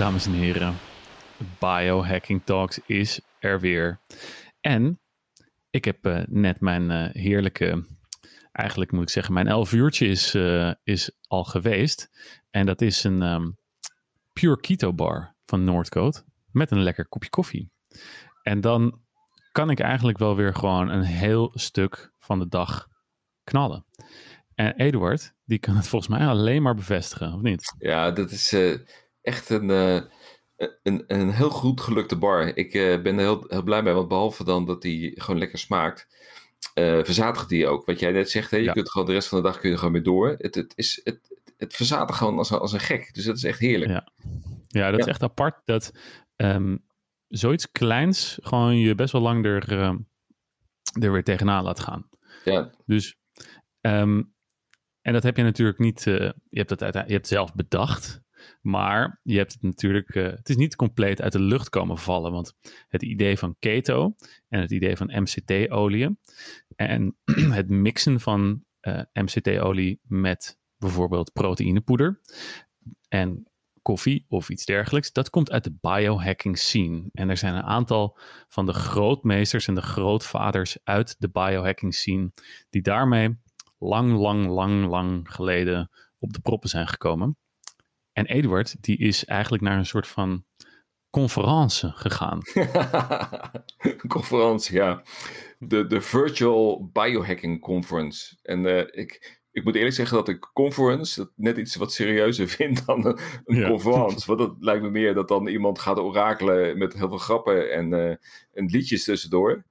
dames en heren. Biohacking Talks is er weer. En ik heb uh, net mijn uh, heerlijke, eigenlijk moet ik zeggen, mijn 11 uurtje is, uh, is al geweest. En dat is een um, Pure Keto Bar van Noordcoat met een lekker kopje koffie. En dan kan ik eigenlijk wel weer gewoon een heel stuk van de dag knallen. En Eduard, die kan het volgens mij alleen maar bevestigen, of niet? Ja, dat is echt een, uh, een, een heel goed gelukte bar. Ik uh, ben er heel, heel blij mee, want behalve dan dat die gewoon lekker smaakt, verzadigt die ook. Wat jij net zegt, hè? je ja. kunt gewoon de rest van de dag kun je gewoon mee door. Het, het, is, het, het verzadigt gewoon als, als een gek. Dus dat is echt heerlijk. Ja, ja dat ja. is echt apart dat um, zoiets kleins gewoon je best wel lang er, uh, er weer tegenaan laat gaan. Ja. Dus, um, en dat heb je natuurlijk niet, uh, je hebt het je hebt zelf bedacht, maar je hebt het natuurlijk, uh, het is niet compleet uit de lucht komen vallen, want het idee van keto en het idee van MCT-olie en het mixen van uh, MCT-olie met bijvoorbeeld proteïnepoeder en koffie of iets dergelijks, dat komt uit de biohacking scene. En er zijn een aantal van de grootmeesters en de grootvaders uit de biohacking scene die daarmee lang, lang, lang, lang geleden op de proppen zijn gekomen. En Eduard, die is eigenlijk naar een soort van conferentie gegaan. conferentie, ja. De, de Virtual Biohacking Conference. En uh, ik, ik moet eerlijk zeggen dat ik conference dat net iets wat serieuzer vind dan een, een ja. conference. Want dat lijkt me meer dat dan iemand gaat orakelen met heel veel grappen en, uh, en liedjes tussendoor.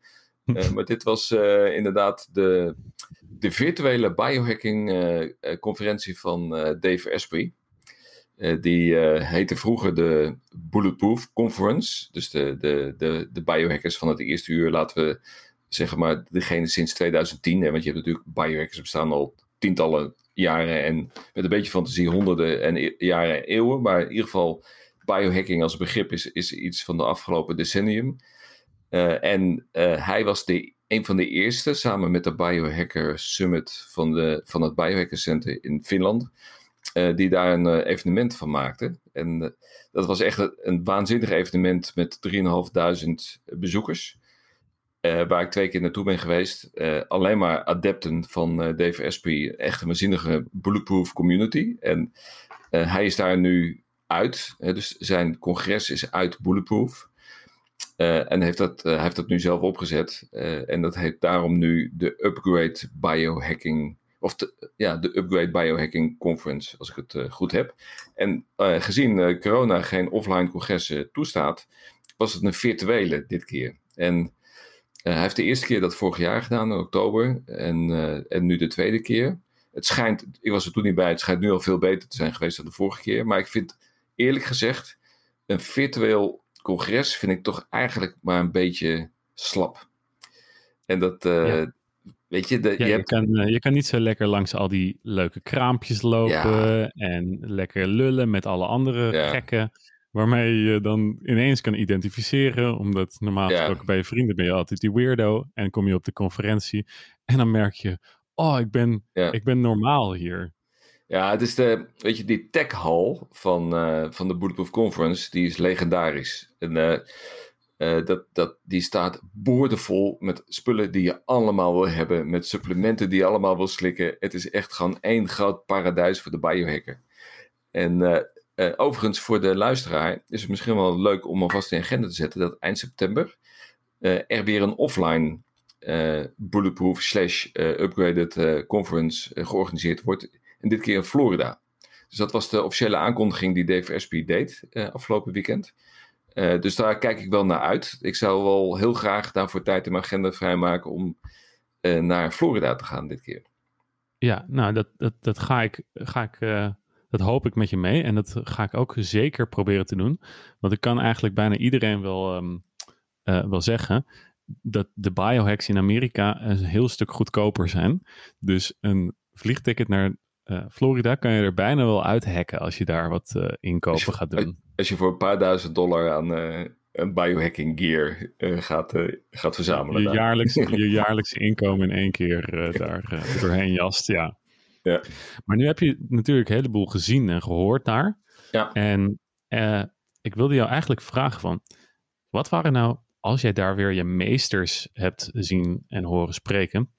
Uh, maar dit was uh, inderdaad de, de virtuele biohacking conferentie van Dave Asprey. Die heette vroeger de Bulletproof Conference. Dus de, de, de, de biohackers van het eerste uur, laten we zeggen maar degene sinds 2010. Hè, want je hebt natuurlijk biohackers bestaan al tientallen jaren en met een beetje fantasie honderden en jaren en eeuwen. Maar in ieder geval, biohacking als begrip is, is iets van de afgelopen decennium. Uh, en hij was de, een van de eerste, samen met de Biohacker Summit van, de, van het Biohacker Center in Finland, uh, die daar een evenement van maakte. En dat was echt een, waanzinnig evenement met 3.500 bezoekers. Waar ik twee keer naartoe ben geweest. Alleen maar adepten van Dave Asprey. Echt een waanzinnige bulletproof community. En hij is daar nu uit. dus zijn congres is uit bulletproof. en heeft dat, hij heeft dat nu zelf opgezet. en dat heet daarom nu de Upgrade Biohacking. Of de, ja, de Upgrade Biohacking Conference, als ik het goed heb. En gezien corona geen offline congressen toestaat, was het een virtuele dit keer. En hij heeft de eerste keer dat vorig jaar gedaan, in oktober. En, en nu de tweede keer. Het schijnt, ik was er toen niet bij, het schijnt nu al veel beter te zijn geweest dan de vorige keer. Maar ik vind eerlijk gezegd, een virtueel congres vind ik toch eigenlijk maar een beetje slap. En dat. Weet je, de, ja, je, hebt... kan, je kan niet zo lekker langs al die leuke kraampjes lopen ja. en lekker lullen met alle andere gekken waarmee je dan ineens kan identificeren. Omdat normaal gesproken bij je vrienden ben je altijd die weirdo. En kom je op de conferentie en dan merk je, oh, ik ben, ik ben normaal hier. Ja, het is de, weet je, die tech hall van, uh, van de Bulletproof Conference, die is legendarisch. En uh, uh, dat, dat, die staat boordevol met spullen die je allemaal wil hebben, met supplementen die je allemaal wil slikken. Het is echt gewoon één groot paradijs voor de biohacker. En uh, overigens, voor de luisteraar is het misschien wel leuk om alvast in agenda te zetten dat eind september er weer een offline bulletproof slash upgraded conference georganiseerd wordt. En dit keer in Florida. Dus dat was de officiële aankondiging die Asprey deed afgelopen weekend. Dus daar kijk ik wel naar uit. Ik zou wel heel graag daarvoor tijd in mijn agenda vrijmaken om naar Florida te gaan dit keer. Ja, nou, dat, dat, dat ga ik, ga ik dat hoop ik met je mee en dat ga ik ook zeker proberen te doen. Want ik kan eigenlijk bijna iedereen wel, um, uh, wel zeggen dat de biohacks in Amerika een heel stuk goedkoper zijn. Dus een vliegticket naar Florida kan je er bijna wel uithacken als je daar wat inkopen gaat doen. Als je voor een paar duizend dollar aan een biohacking gear gaat, gaat verzamelen. Je, jaarlijks, je jaarlijkse inkomen in één keer daar doorheen jast, ja. Ja. Maar nu heb je natuurlijk een heleboel gezien en gehoord daar. Ja. En ik wilde jou eigenlijk vragen van, wat waren nou, als jij daar weer je meesters hebt zien en horen spreken,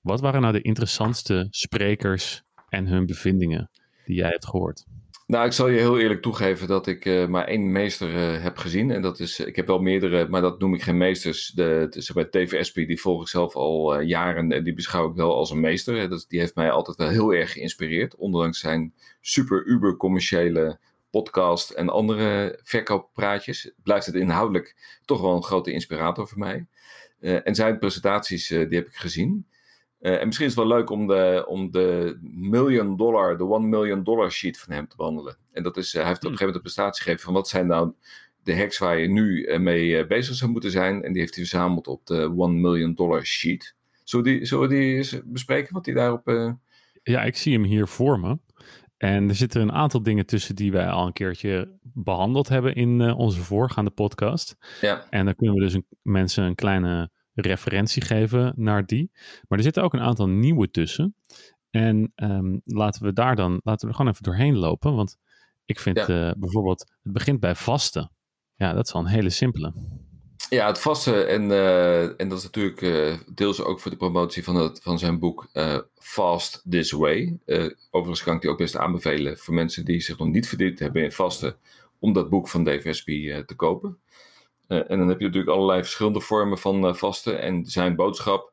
wat waren nou de interessantste sprekers en hun bevindingen die jij hebt gehoord? Nou, ik zal je heel eerlijk toegeven dat ik uh, maar één meester uh, heb gezien. En dat is, ik heb wel meerdere, maar dat noem ik geen meesters. De, is bij Espy, die volg ik zelf al jaren en die beschouw ik wel als een meester. Dat, die heeft mij altijd wel heel erg geïnspireerd. Ondanks zijn super uber commerciële podcast en andere verkooppraatjes. Blijft het inhoudelijk toch wel een grote inspirator voor mij. en zijn presentaties, die heb ik gezien. Uh, en misschien is het wel leuk om de, om de million dollar, de one million dollar sheet van hem te behandelen. En dat is, uh, hij heeft op een gegeven moment een prestatie gegeven van wat zijn nou de hacks waar je nu uh, mee bezig zou moeten zijn. En die heeft hij verzameld op de one million dollar sheet. Zullen we die, zullen we die eens bespreken, wat hij daarop... Ja, ik zie hem hier voor me. En er zitten een aantal dingen tussen die wij al een keertje behandeld hebben in onze voorgaande podcast. Ja. En dan kunnen we dus een, mensen een kleine referentie geven naar die. Maar er zitten ook een aantal nieuwe tussen. En um, laten we daar dan, laten we er gewoon even doorheen lopen. Want ik vind ja. uh, bijvoorbeeld, het begint bij vasten. Ja, dat is al een hele simpele. Ja, het vasten. En, uh, en dat is natuurlijk uh, deels ook voor de promotie van, het, van zijn boek Fast This Way. overigens kan ik die ook best aanbevelen voor mensen die zich nog niet verdiend hebben in vasten. Om dat boek van Dave Espy te kopen. Uh, en dan heb je natuurlijk allerlei verschillende vormen van uh, vasten. En zijn boodschap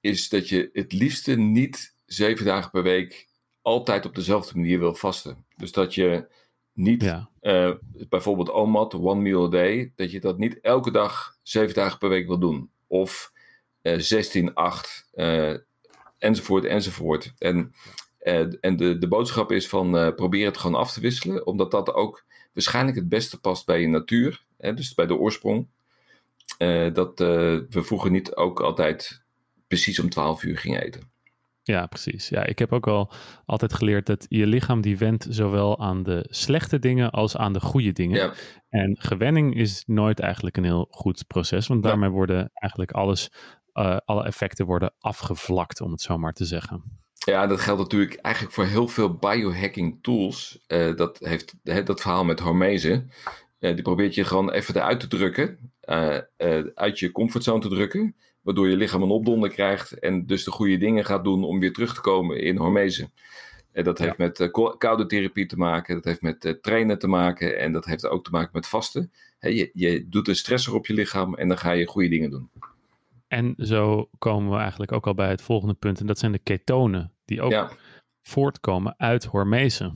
is dat je het liefste niet zeven dagen per week altijd op dezelfde manier wil vasten. Dus dat je niet ja. uh, bijvoorbeeld OMAD, one meal a day, dat je dat niet elke dag zeven dagen per week wil doen. Of 16, 8, enzovoort, enzovoort. En, en de, de boodschap is van probeer het gewoon af te wisselen, omdat dat ook waarschijnlijk het beste past bij je natuur hè, dus bij de oorsprong, uh, dat uh, we vroeger niet ook altijd precies om 12 uur gingen eten. Ja, precies. Ja, ik heb ook al altijd geleerd dat je lichaam die wendt zowel aan de slechte dingen als aan de goede dingen. Ja. En gewenning is nooit eigenlijk een heel goed proces, want daarmee worden eigenlijk alles, uh, alle effecten worden afgevlakt, om het zo maar te zeggen. Ja, dat geldt natuurlijk eigenlijk voor heel veel biohacking tools. Uh, dat heeft hè, dat verhaal met hormese. Uh, die probeert je gewoon even eruit te drukken, uh, uit je comfortzone te drukken, waardoor je lichaam een opdonder krijgt en dus de goede dingen gaat doen om weer terug te komen in hormese. En dat heeft ja. met koude therapie te maken, dat heeft met trainen te maken en dat heeft ook te maken met vasten. He, je, je doet een stressor op je lichaam en dan ga je goede dingen doen. En zo komen we eigenlijk ook al bij het volgende punt en dat zijn de ketonen, die ook ja. voortkomen uit hormese.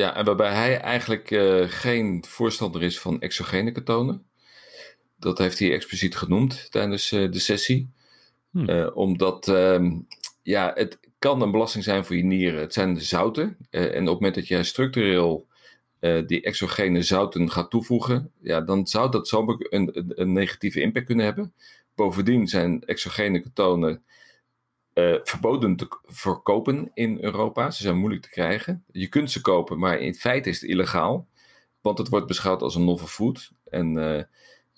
Ja, en waarbij hij eigenlijk uh, geen voorstander is van exogene ketonen. Dat heeft hij expliciet genoemd tijdens uh, de sessie. Hmm. Uh, omdat uh, ja, het kan een belasting zijn voor je nieren. Het zijn de zouten. en op het moment dat je structureel die exogene zouten gaat toevoegen, ja, dan zou dat zomaar een, een, een negatieve impact kunnen hebben. Bovendien zijn exogene ketonen uh, verboden te verkopen in Europa. Ze zijn moeilijk te krijgen. Je kunt ze kopen, maar in feite is het illegaal. Want het wordt beschouwd als een novel food. En, uh,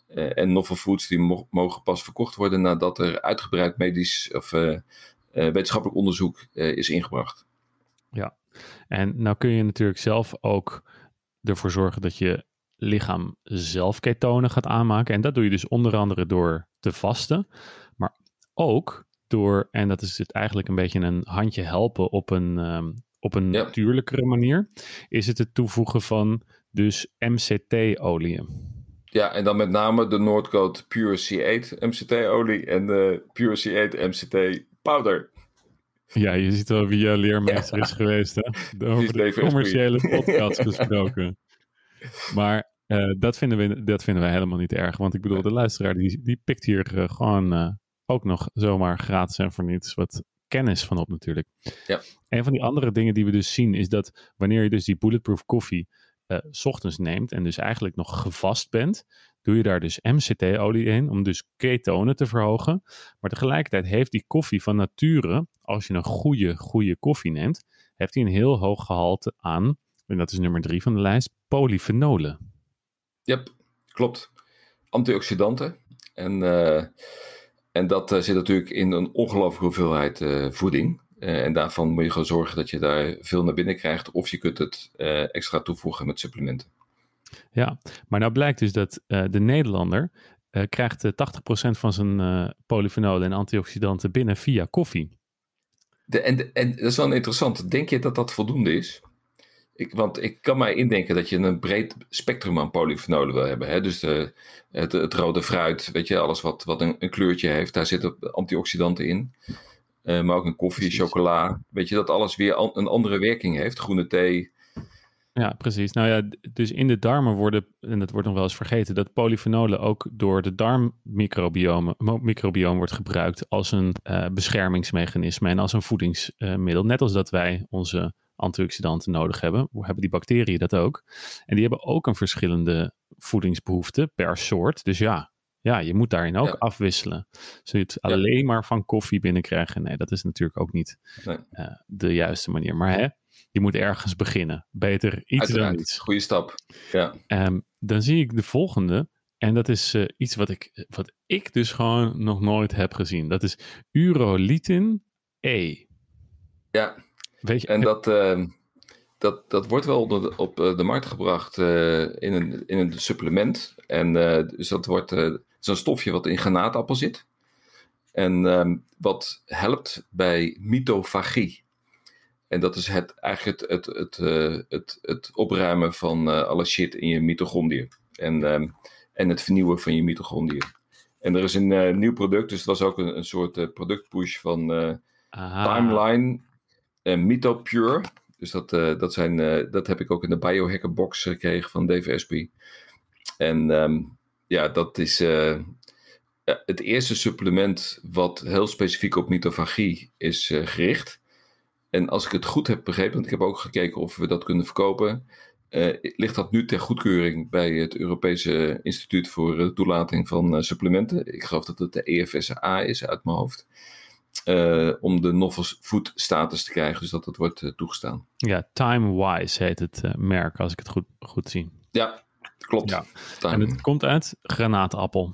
uh, en novel foods die mo mogen pas verkocht worden nadat er uitgebreid medisch of wetenschappelijk onderzoek is ingebracht. Ja, en nou kun je natuurlijk zelf ook ervoor zorgen dat je lichaam zelf ketonen gaat aanmaken. En dat doe je dus onder andere door te vasten. Maar ook door, en dat is het eigenlijk een beetje een handje helpen op een, um, op een ja. natuurlijkere manier, is het het toevoegen van dus MCT-olie. Ja, en dan met name de Noordcoat Pure C8 MCT-olie en de Pure C8 MCT powder. Ja, je ziet wel wie je leermeester ja. is geweest, hè? De, over de commerciële podcast gesproken. Maar uh, dat, vinden we, dat vinden wij helemaal niet erg. Want ik bedoel, de luisteraar die, die pikt hier uh, gewoon uh, ook nog zomaar gratis en voor niets wat kennis van op natuurlijk. Ja. Een van die andere dingen die we dus zien is dat wanneer je dus die bulletproof koffie uh, s ochtends neemt en dus eigenlijk nog gevast bent, doe je daar dus MCT-olie in om dus ketonen te verhogen. Maar tegelijkertijd heeft die koffie van nature, als je een goede, goede koffie neemt, heeft hij een heel hoog gehalte aan, en dat is nummer drie van de lijst, polyfenolen. Yep, klopt. Antioxidanten. En uh, en dat uh, zit natuurlijk in een ongelooflijke hoeveelheid uh, voeding. Uh, en daarvan moet je gewoon zorgen dat je daar veel naar binnen krijgt. Of je kunt het extra toevoegen met supplementen. Ja, maar nou blijkt dus dat de Nederlander krijgt 80% van zijn polyfenolen en antioxidanten binnen via koffie. De, en, en dat is wel interessant. Denk je dat dat voldoende is? Ik, want ik kan mij indenken dat je een breed spectrum aan polyfenolen wil hebben. Hè? Dus de, het, het, rode fruit, weet je, alles wat, wat een, een kleurtje heeft, daar zitten antioxidanten in. Uh, maar ook een koffie, chocola. Weet je, dat alles weer een andere werking heeft. Groene thee. Ja, precies. Nou ja, dus in de darmen worden, en dat wordt nog wel eens vergeten, dat polyfenolen ook door de darmmicrobiome microbiome wordt gebruikt als een uh, beschermingsmechanisme en als een voedingsmiddel. Net als dat wij onze antioxidanten nodig hebben, hoe hebben die bacteriën dat ook. En die hebben ook een verschillende voedingsbehoefte per soort. Dus ja, ja je moet daarin ook afwisselen. Zul je het alleen maar van koffie binnenkrijgen? Nee, dat is natuurlijk ook niet nee. uh, de juiste manier. Maar hè, je moet ergens beginnen. Beter iets dan iets. Goede stap. Ja. Um, dan zie ik de volgende. En dat is uh, iets wat ik, wat ik dus gewoon nog nooit heb gezien. Dat is urolithin E. Ja, Weet je, en dat, uh, dat, dat wordt wel de, op eh, de markt gebracht uh, in, een, in een supplement. En uh, dus dat wordt het is een stofje wat in granaatappel zit. En um, wat helpt bij mitofagie. En dat is het, eigenlijk het, het, het, het, het opruimen van alle shit in je mitochondriën. En, um, en het vernieuwen van je mitochondriën. En er is een nieuw product, dus het was ook een, een soort productpush van Timeline en eh, MitoPure. Dus dat, uh, dat, zijn, uh, dat heb ik ook in de biohacker box gekregen van DVSP. En um, ja, dat is uh, het eerste supplement wat heel specifiek op mitofagie is gericht. En als ik het goed heb begrepen, want ik heb ook gekeken of we dat kunnen verkopen, ligt dat nu ter goedkeuring bij het Europese Instituut voor Toelating van Supplementen. Ik geloof dat het de EFSA is uit mijn hoofd. Uh, om de novel food status te krijgen. Dus dat het wordt uh, toegestaan. Ja, Timewise heet het uh, merk, als ik het goed, goed zie. Ja, klopt. Ja. En het komt uit granaatappel.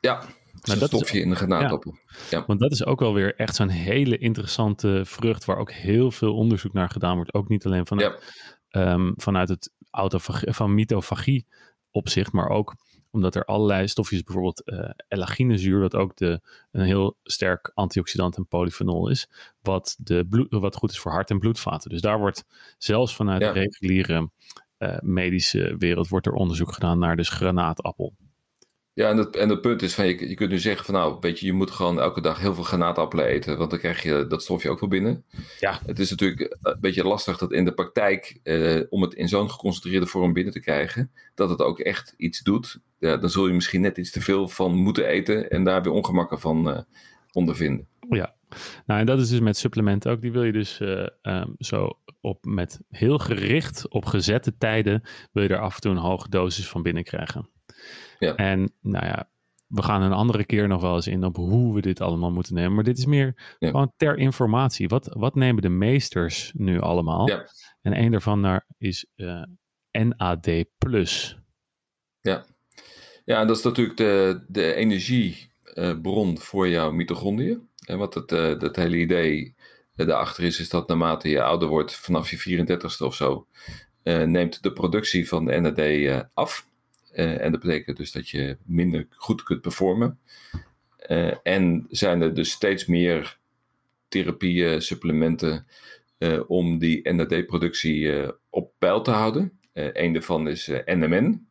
Ja, nou, dat stofje is, in de granaatappel. Ja. Want dat is ook wel weer echt zo'n hele interessante vrucht... waar ook heel veel onderzoek naar gedaan wordt. Ook niet alleen vanuit, ja. um, vanuit het autofagie, van mitofagie opzicht... maar ook omdat er allerlei stofjes, bijvoorbeeld uh, elaginezuur, wat ook de, een heel sterk antioxidant en polyfenol is, wat, de bloed, wat goed is voor hart- en bloedvaten. Dus daar wordt zelfs vanuit de reguliere uh, medische wereld wordt er onderzoek gedaan naar dus granaatappel. Ja, en het, en het punt is van je, je kunt nu zeggen van nou, weet je, je moet gewoon elke dag heel veel granaatappelen eten, want dan krijg je dat stofje ook wel binnen. Ja. Het is natuurlijk een beetje lastig dat in de praktijk, eh, om het in zo'n geconcentreerde vorm binnen te krijgen, dat het ook echt iets doet. Ja, dan zul je misschien net iets te veel van moeten eten en daar weer ongemakken van uh, ondervinden. Ja, nou en dat is dus met supplementen ook. Die wil je dus uh, um, zo op met heel gericht op gezette tijden, wil je er af en toe een hoge dosis van binnenkrijgen. Ja. En nou ja, we gaan een andere keer nog wel eens in op hoe we dit allemaal moeten nemen. Maar dit is meer gewoon ter informatie. Wat, wat nemen de meesters nu allemaal? Ja. En een daarvan daar is uh, eh, NAD+. Ja. Ja, dat is natuurlijk de, de energiebron voor jouw mitochondriën. En wat het, het hele idee daarachter is, is dat naarmate je ouder wordt, vanaf je 34ste of zo, neemt de productie van de NAD af. Uh, en dat betekent dus dat je minder goed kunt performen. En zijn er dus steeds meer therapieën, supplementen om die NAD-productie op peil te houden. een daarvan is NMN.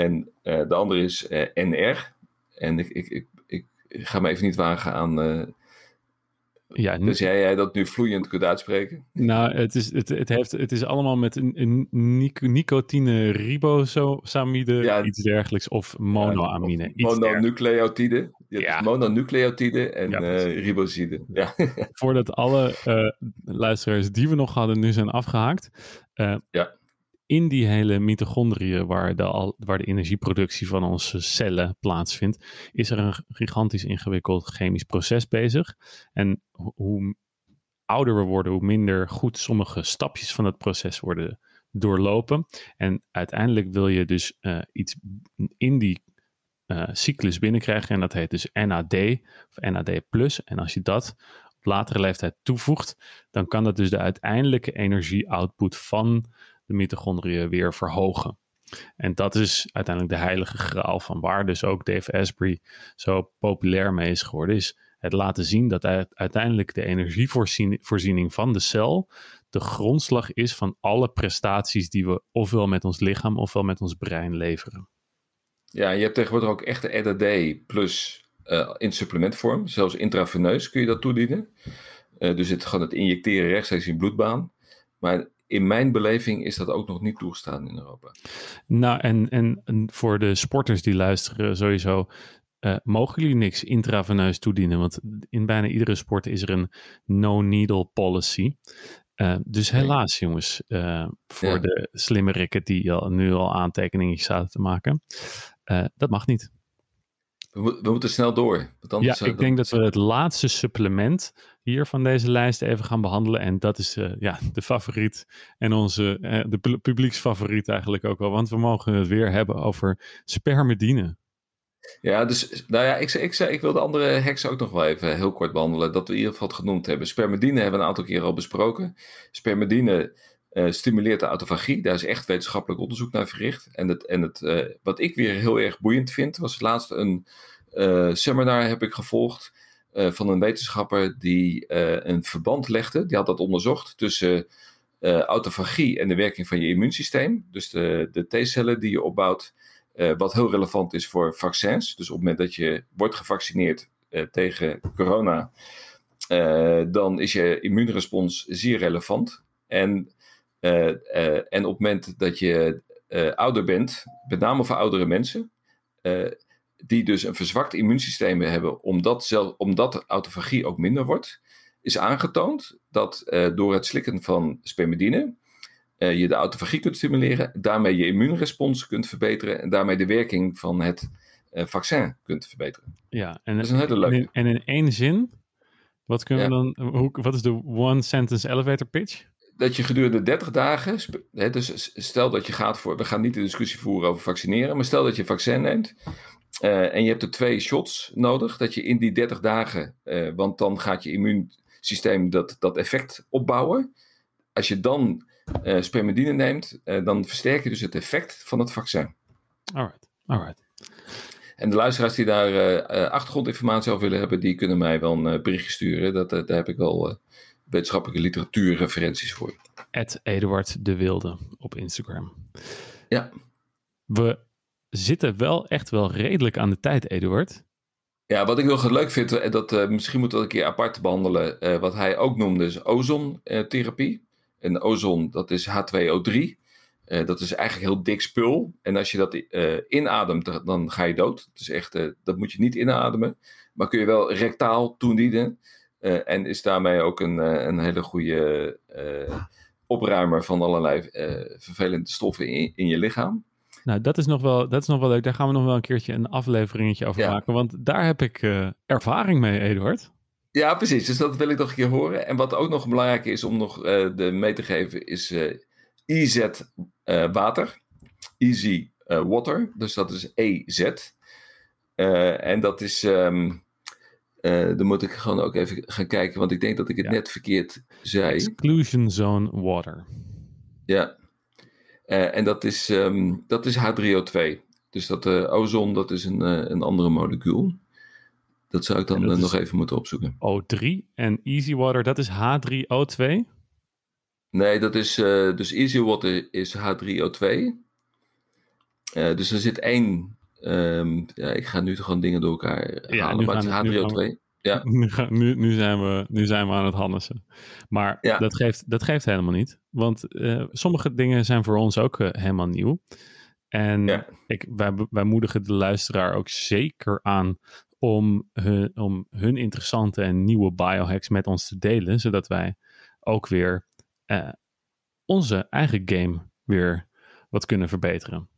En de andere is NR. En ik, ik, ik, ik, ga me even niet wagen aan ja, dus jij, jij dat nu vloeiend kunt uitspreken? Nou, het is, het, het heeft, het is allemaal met een, een nicotine ribosamide, ja, iets dergelijks, of monoamine. Ja, mononucleotide. Ja. Mononucleotide en ja, riboside. Ja. Voordat alle luisteraars die we nog hadden nu zijn afgehaakt. Ja in die hele mitochondriën, waar de, waar de energieproductie van onze cellen plaatsvindt, is er een gigantisch ingewikkeld chemisch proces bezig. En hoe ouder we worden, hoe minder goed sommige stapjes van het proces worden doorlopen. En uiteindelijk wil je dus uh, iets in die uh, cyclus binnenkrijgen. En dat heet dus NAD of NAD+. En als je dat op latere leeftijd toevoegt, dan kan dat dus de uiteindelijke energie-output van de mitochondriën weer verhogen. En dat is uiteindelijk de heilige graal van waar dus ook Dave Asprey zo populair mee is geworden. Is het laten zien dat uiteindelijk de energievoorziening van de cel de grondslag is van alle prestaties die we ofwel met ons lichaam ofwel met ons brein leveren. Ja, je hebt tegenwoordig ook echte EDD plus uh, in supplementvorm. Zelfs intraveneus kun je dat toedienen. Uh, dus het gewoon het injecteren rechtstreeks in bloedbaan. Maar in mijn beleving is dat ook nog niet toegestaan in Europa. Nou, en, en, voor de sporters die luisteren, sowieso. Uh, mogen jullie niks intraveneus toedienen? Want in bijna iedere sport is er een no-needle policy. Uh, dus helaas, jongens, uh, voor de slimme rikken die al, nu al aantekeningen zouden te maken. dat mag niet. We, we, moeten snel door. ja, ik denk dat we het laatste supplement hier van deze lijst even gaan behandelen. En dat is uh, ja, de favoriet en onze uh, de publieksfavoriet eigenlijk ook wel. Want we mogen het weer hebben over spermidine. Ja, dus nou ja, ik, ik, ik wil de andere heksen ook nog wel even heel kort behandelen. Dat we in ieder geval het genoemd hebben. Spermidine hebben we een aantal keren al besproken. Spermidine uh, stimuleert de autofagie. Daar is echt wetenschappelijk onderzoek naar verricht. En, het, en het, uh, wat ik weer heel erg boeiend vind, was laatst een uh, seminar heb ik gevolgd van een wetenschapper die een verband legde. Die had dat onderzocht tussen autofagie en de werking van je immuunsysteem. Dus de, de T-cellen die je opbouwt, wat heel relevant is voor vaccins. Dus op het moment dat je wordt gevaccineerd tegen corona, dan is je immuunrespons zeer relevant. En eh, eh, en op het moment dat je eh, ouder bent, met name voor oudere mensen, die dus een verzwakt immuunsysteem hebben, omdat, zelf, omdat autofagie ook minder wordt, is aangetoond dat door het slikken van spermidine je de autofagie kunt stimuleren, daarmee je immuunrespons kunt verbeteren en daarmee de werking van het vaccin kunt verbeteren. Ja, en, dat is een hele leuke. En in, één zin, wat kunnen we dan, hoe, wat is de one sentence elevator pitch? Dat je gedurende 30 dagen, hè, dus stel dat je gaat voor, we gaan niet de discussie voeren over vaccineren, maar stel dat je een vaccin neemt uh, en je hebt er twee shots nodig, dat je in die 30 dagen, uh, want dan gaat je immuunsysteem dat, dat effect opbouwen. Als je dan uh, spermidine neemt, dan versterk je dus het effect van het vaccin. Alright, alright. En de luisteraars die daar achtergrondinformatie over willen hebben, die kunnen mij wel een berichtje sturen. Dat, daar heb ik wel wetenschappelijke literatuurreferenties voor. Ed Eduard de Wilde op Instagram. Ja. We zitten wel echt wel redelijk aan de tijd, Eduard. Ja, wat ik heel leuk vind, en dat uh, misschien moeten we een keer apart behandelen, uh, wat hij ook noemde, is ozontherapie. en ozon, dat is H2O3. Uh, dat is eigenlijk heel dik spul. En als je dat inademt, dan ga je dood. Dus echt, dat moet je niet inademen. Maar kun je wel rectaal toedienen. Uh, en is daarmee ook een, uh, een hele goede uh, opruimer van allerlei vervelende stoffen in, in je lichaam. Nou, dat is, nog wel, dat is nog wel leuk. Daar gaan we nog wel een keertje een afleveringetje over maken. Want daar heb ik ervaring mee, Eduard. Ja, precies. Dus dat wil ik nog een keer horen. En wat ook nog belangrijk is om nog de mee te geven, is IZ water. Easy water. Dus dat is EZ. en dat is... Um, uh, dan moet ik gewoon ook even gaan kijken, want ik denk dat ik het net verkeerd zei. Exclusion zone water. Ja. Uh, en dat is, um, dat is H3O2. Dus dat uh, ozon, dat is een, een andere molecuul. Dat zou ik dan nog even moeten opzoeken. O3 en easy water, dat is H3O2? Nee, dat is, dus easy water is H3O2. dus er zit één Um, ja, ik ga nu gewoon dingen door elkaar ja, halen, maar het is H3O2. Ja. Nu, nu, nu, zijn we, nu zijn we aan het hannissen. Maar ja. dat, geeft, dat geeft helemaal niet. Want uh, sommige dingen zijn voor ons ook uh, helemaal nieuw. En ja. ik, wij, wij moedigen de luisteraar ook zeker aan om hun, om hun interessante en nieuwe biohacks met ons te delen. Zodat wij ook weer uh, onze eigen game weer wat kunnen verbeteren.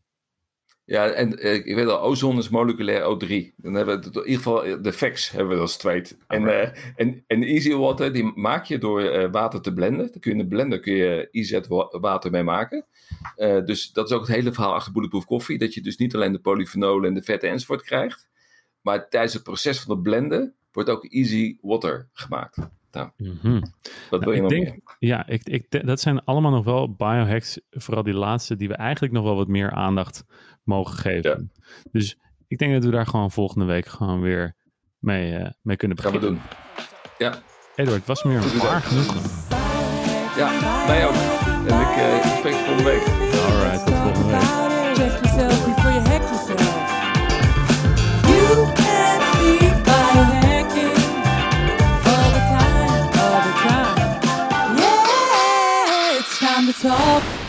Ja, en eh, ik weet al, ozon is moleculair O3. Dan hebben we in ieder geval eh, de facts hebben we als tweet. En, uh, en, en easy water, die maak je door uh, water te blenden. Dan kun je in de blender kun je IZ water mee maken. Uh, dus dat is ook het hele verhaal achter Bulletproof Coffee. Dat je dus niet alleen de polyfenolen en de vetten enzovoort krijgt. Maar tijdens het proces van het blenden wordt ook easy water gemaakt. Nou, Mhm. wat Nou, wil je ik nog denk- meer? Ja, ik, ik, dat zijn allemaal nog wel biohacks, vooral die laatste, die we eigenlijk nog wel wat meer aandacht mogen geven. Dus ik denk dat we daar gewoon volgende week gewoon weer mee, eh, mee kunnen Gaan we beginnen. doen. Ja, Eduard, het was meer een waar genoegen. ja, mij ook. En ik, eh, ik spreek volgende week. Alright, tot volgende week. Check yourself before you hack yourself. talk